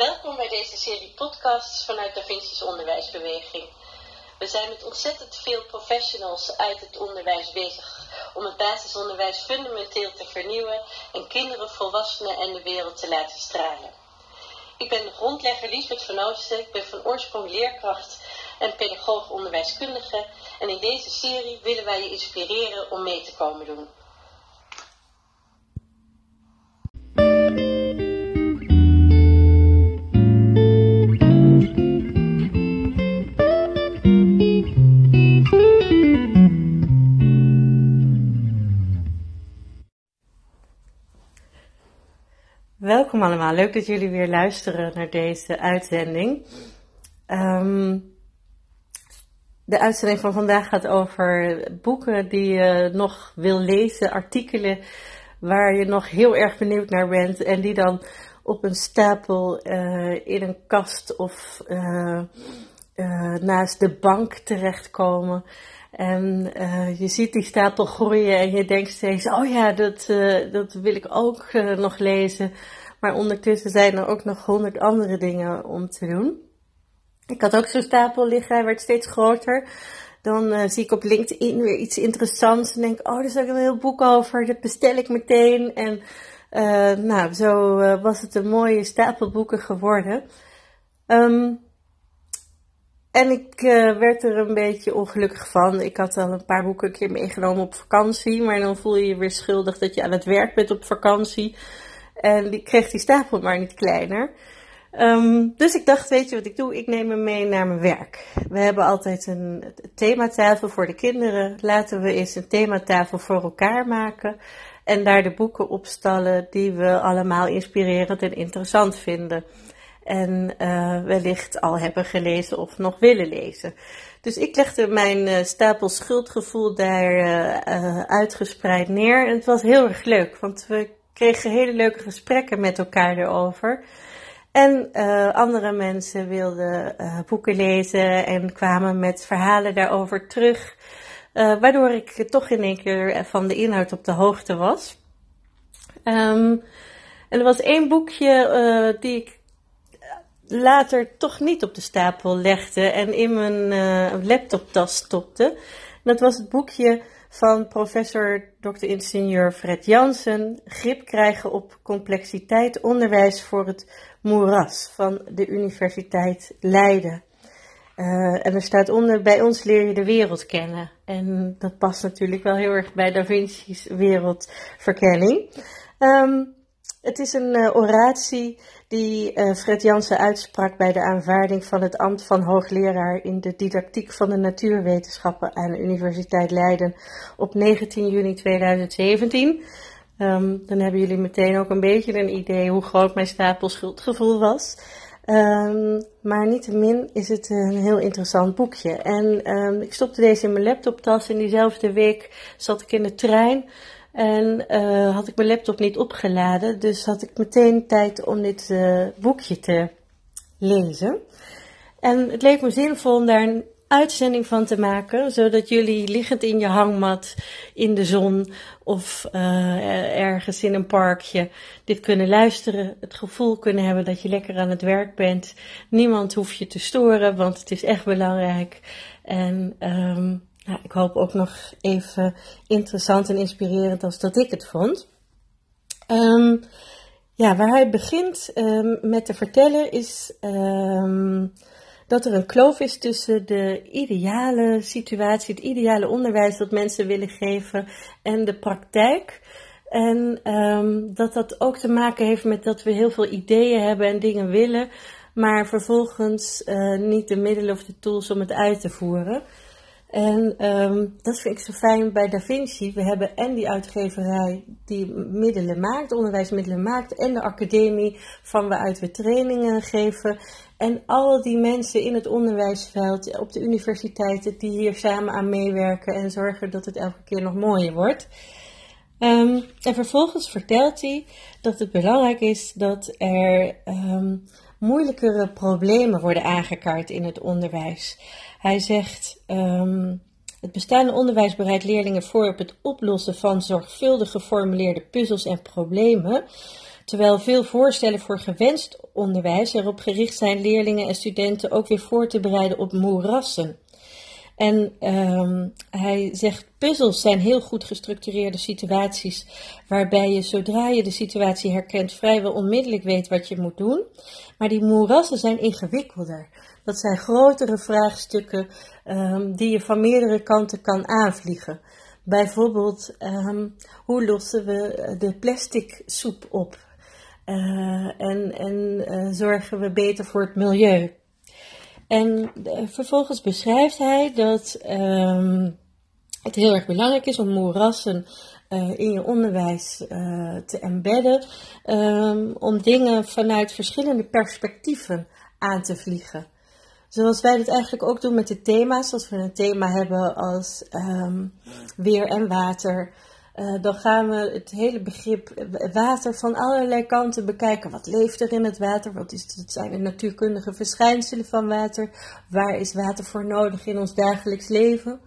Welkom bij deze serie podcasts vanuit Da Vinci's onderwijsbeweging. We zijn met ontzettend veel professionals uit het onderwijs bezig om het basisonderwijs fundamenteel te vernieuwen en kinderen, volwassenen en de wereld te laten stralen. Ik ben de grondlegger Liesbeth van Oosten, ik ben van oorsprong leerkracht en pedagoog onderwijskundige en in deze serie willen wij je inspireren om mee te komen doen. Welkom allemaal, leuk dat jullie weer luisteren naar deze uitzending. Ehm, de uitzending van vandaag gaat over boeken die je nog wil lezen, artikelen waar je nog heel erg benieuwd naar bent en die dan op een stapel uh, in een kast of uh, uh, naast de bank terechtkomen. En je ziet die stapel groeien en je denkt steeds, oh ja, dat, dat wil ik ook nog lezen. Maar ondertussen zijn er ook nog honderd andere dingen om te doen. Ik had ook zo'n stapel liggen, hij werd steeds groter. Dan uh, zie ik op LinkedIn weer iets interessants en denk, oh, daar is ook een heel boek over, dat bestel ik meteen. En uh, nou, zo uh, was het een mooie stapel boeken geworden. Um, en ik werd er een beetje ongelukkig van. Ik had al een paar boeken een keer meegenomen op vakantie, maar dan voel je je weer schuldig dat je aan het werk bent op vakantie. En die kreeg die stapel maar niet kleiner. Um, dus ik dacht, weet je wat ik doe? Ik neem hem mee naar mijn werk. We hebben altijd een thematafel voor de kinderen. Laten we eens een thematafel voor elkaar maken. En daar de boeken opstallen die we allemaal inspirerend en interessant vinden. En uh, wellicht al hebben gelezen of nog willen lezen. Dus ik legde mijn uh, stapel schuldgevoel daar uh, uitgespreid neer. En het was heel erg leuk, want we kregen hele leuke gesprekken met elkaar erover. En uh, andere mensen wilden uh, boeken lezen en kwamen met verhalen daarover terug. Uh, waardoor ik toch in één keer van de inhoud op de hoogte was. Um, en er was één boekje die ik later toch niet op de stapel legde en in mijn laptoptas stopte. Dat was het boekje van professor Dr. ingenieur Fred Jansen, grip krijgen op complexiteit onderwijs voor het moeras van de Universiteit Leiden. Uh, en er staat onder, bij ons leer je de wereld kennen. En dat past natuurlijk wel heel erg bij Da Vinci's wereldverkenning. Um, het is een uh, oratie die uh, Fred Jansen uitsprak bij de aanvaarding van het ambt van hoogleraar in de didactiek van de natuurwetenschappen aan de Universiteit Leiden op 19 juni 2017. Um, dan hebben jullie meteen ook een beetje een idee hoe groot mijn stapel schuldgevoel was. Um, maar niettemin is het een heel interessant boekje. En um, ik stopte deze in mijn laptoptas en diezelfde week zat ik in de trein. En uh, had ik mijn laptop niet opgeladen, dus had ik meteen tijd om dit uh, boekje te lezen. En het leek me zinvol om daar een uitzending van te maken, zodat jullie liggend in je hangmat in de zon of uh, ergens in een parkje dit kunnen luisteren, het gevoel kunnen hebben dat je lekker aan het werk bent. Niemand hoeft je te storen, want het is echt belangrijk. En um, ik hoop ook nog even interessant en inspirerend als dat ik het vond. Um, ja, waar hij begint um, met te vertellen is um, dat er een kloof is tussen de ideale situatie, het ideale onderwijs dat mensen willen geven en de praktijk. En dat dat ook te maken heeft met dat we heel veel ideeën hebben en dingen willen, maar vervolgens uh, niet de middelen of de tools om het uit te voeren. En um, dat vind ik zo fijn bij Da Vinci. We hebben en die uitgeverij die middelen maakt, onderwijsmiddelen maakt, en de academie van waaruit we trainingen geven. En al die mensen in het onderwijsveld, op de universiteiten, die hier samen aan meewerken en zorgen dat het elke keer nog mooier wordt. Um, en vervolgens vertelt hij dat het belangrijk is dat er um, moeilijkere problemen worden aangekaart in het onderwijs. Hij zegt, um, het bestaande onderwijs bereidt leerlingen voor op het oplossen van zorgvuldig geformuleerde puzzels en problemen, terwijl veel voorstellen voor gewenst onderwijs erop gericht zijn leerlingen en studenten ook weer voor te bereiden op moerassen. En ehm, hij zegt, puzzels zijn heel goed gestructureerde situaties, waarbij je zodra je de situatie herkent vrijwel onmiddellijk weet wat je moet doen. Maar die moerassen zijn ingewikkelder. Dat zijn grotere vraagstukken um, die je van meerdere kanten kan aanvliegen. Bijvoorbeeld, um, hoe lossen we de plastic soep op? Uh, en en uh, zorgen we beter voor het milieu? En uh, vervolgens beschrijft hij dat um, het heel erg belangrijk is om moerassen in je onderwijs te embedden, om dingen vanuit verschillende perspectieven aan te vliegen. Zoals wij dat eigenlijk ook doen met de thema's. Als we een thema hebben als um, weer en water. Uh, dan gaan we het hele begrip water van allerlei kanten bekijken. Wat leeft er in het water? Wat, is, wat zijn de natuurkundige verschijnselen van water? Waar is water voor nodig in ons dagelijks leven?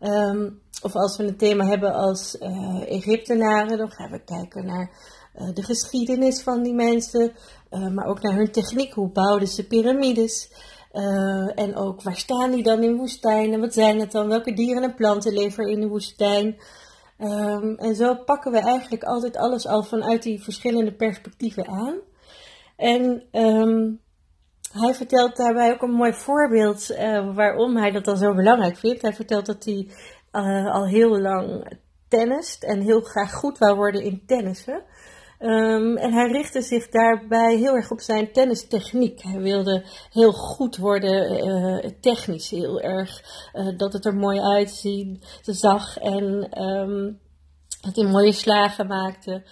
Um, of als we een thema hebben als uh, Egyptenaren, dan gaan we kijken naar uh, de geschiedenis van die mensen, maar ook naar hun techniek. Hoe bouwden ze piramides? En ook waar staan die dan in woestijnen? Wat zijn het dan? Welke dieren en planten leven in de woestijn? Um, en zo pakken we eigenlijk altijd alles al vanuit die verschillende perspectieven aan. En um, hij vertelt daarbij ook een mooi voorbeeld uh, waarom hij dat dan zo belangrijk vindt. Hij vertelt dat hij uh, al heel lang tennist en heel graag goed wou worden in tennissen. Um, en hij richtte zich daarbij heel erg op zijn tennistechniek. Hij wilde heel goed worden, uh, technisch heel erg, uh, dat het er mooi uitzien, zag en um, dat hij mooie slagen maakte.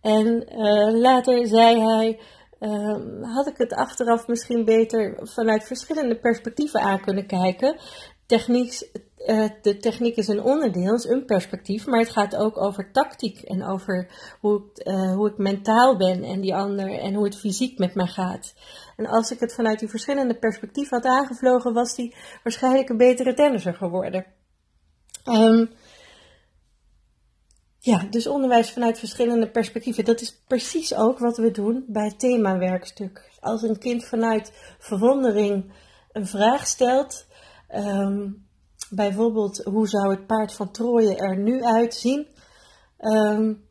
En uh, later zei hij, um, had ik het achteraf misschien beter vanuit verschillende perspectieven aan kunnen kijken. Techniek, uh, de techniek is een onderdeel, is een perspectief, maar het gaat ook over tactiek en over hoe uh, hoe ik mentaal ben en die ander en hoe het fysiek met mij gaat. En als ik het vanuit die verschillende perspectieven had aangevlogen, was die waarschijnlijk een betere tennisser geworden. Um, ja, dus onderwijs vanuit verschillende perspectieven. Dat is precies ook wat we doen bij het themawerkstuk. Als een kind vanuit verwondering een vraag stelt, um, bijvoorbeeld hoe zou het paard van Troje er nu uitzien, um,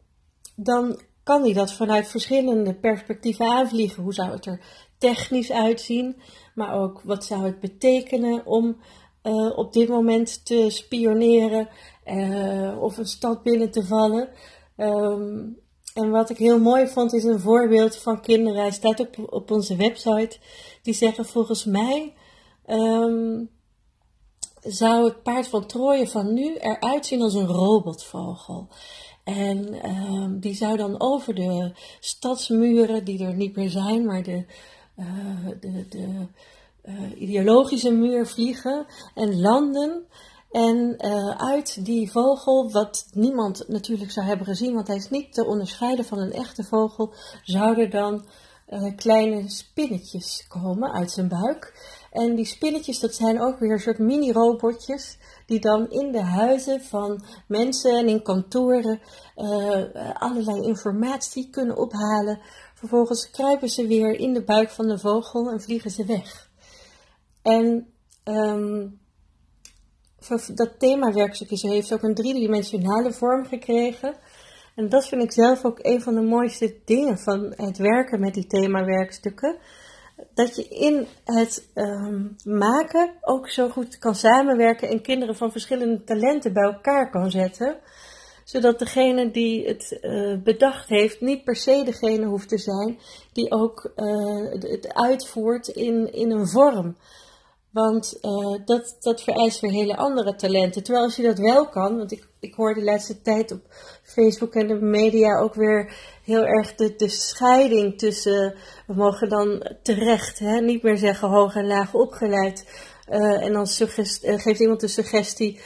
dan kan hij dat vanuit verschillende perspectieven aanvliegen. Hoe zou het er technisch uitzien, maar ook wat zou het betekenen om uh, op dit moment te spioneren uh, of een stad binnen te vallen. Um, en wat ik heel mooi vond is een voorbeeld van kinderen. Hij staat ook op onze website. Die zeggen volgens mij um, zou het paard van Troje van nu eruit zien als een robotvogel. En um, die zou dan over de stadsmuren, die er niet meer zijn, maar de, uh, de, de uh, ideologische muur vliegen en landen. En uh, uit die vogel, wat niemand natuurlijk zou hebben gezien, want hij is niet te onderscheiden van een echte vogel, zouden dan kleine spinnetjes komen uit zijn buik. En die spinnetjes, dat zijn ook weer een soort mini-robotjes, die dan in de huizen van mensen en in kantoren uh, allerlei informatie kunnen ophalen. Vervolgens kruipen ze weer in de buik van de vogel en vliegen ze weg. En um, dat themawerkstukje heeft ook een driedimensionale vorm gekregen. En dat vind ik zelf ook een van de mooiste dingen van het werken met die themawerkstukken. Dat je in het um, maken ook zo goed kan samenwerken en kinderen van verschillende talenten bij elkaar kan zetten. Zodat degene die het uh, bedacht heeft niet per se degene hoeft te zijn die ook uh, het uitvoert in, in een vorm. Want uh, dat, dat vereist weer hele andere talenten. Terwijl als je dat wel kan, want ik, ik hoor de laatste tijd op Facebook en de media ook weer heel erg de, de scheiding tussen, we mogen dan terecht, hè, niet meer zeggen hoog en laag opgeleid. Uh, en dan uh, geeft iemand de suggestie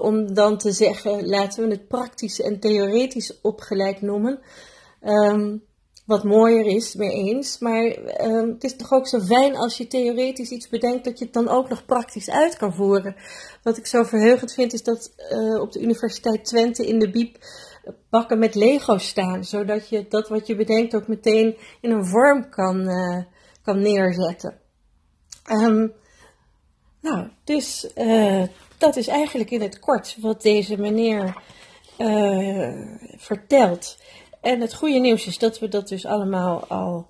om dan te zeggen, laten we het praktisch en theoretisch opgeleid noemen. Um, wat mooier is, mee eens. Maar ehm, het is toch ook zo fijn als je theoretisch iets bedenkt, dat je het dan ook nog praktisch uit kan voeren. Wat ik zo verheugend vind, is dat uh, op de Universiteit Twente in de Biep bakken met Lego staan. Zodat je dat wat je bedenkt ook meteen in een vorm kan, uh, kan neerzetten. Um, nou, dus uh, dat is eigenlijk in het kort wat deze meneer vertelt. En het goede nieuws is dat we dat dus allemaal al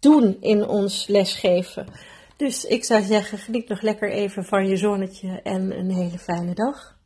doen in ons lesgeven. Dus ik zou zeggen, geniet nog lekker even van je zonnetje en een hele fijne dag.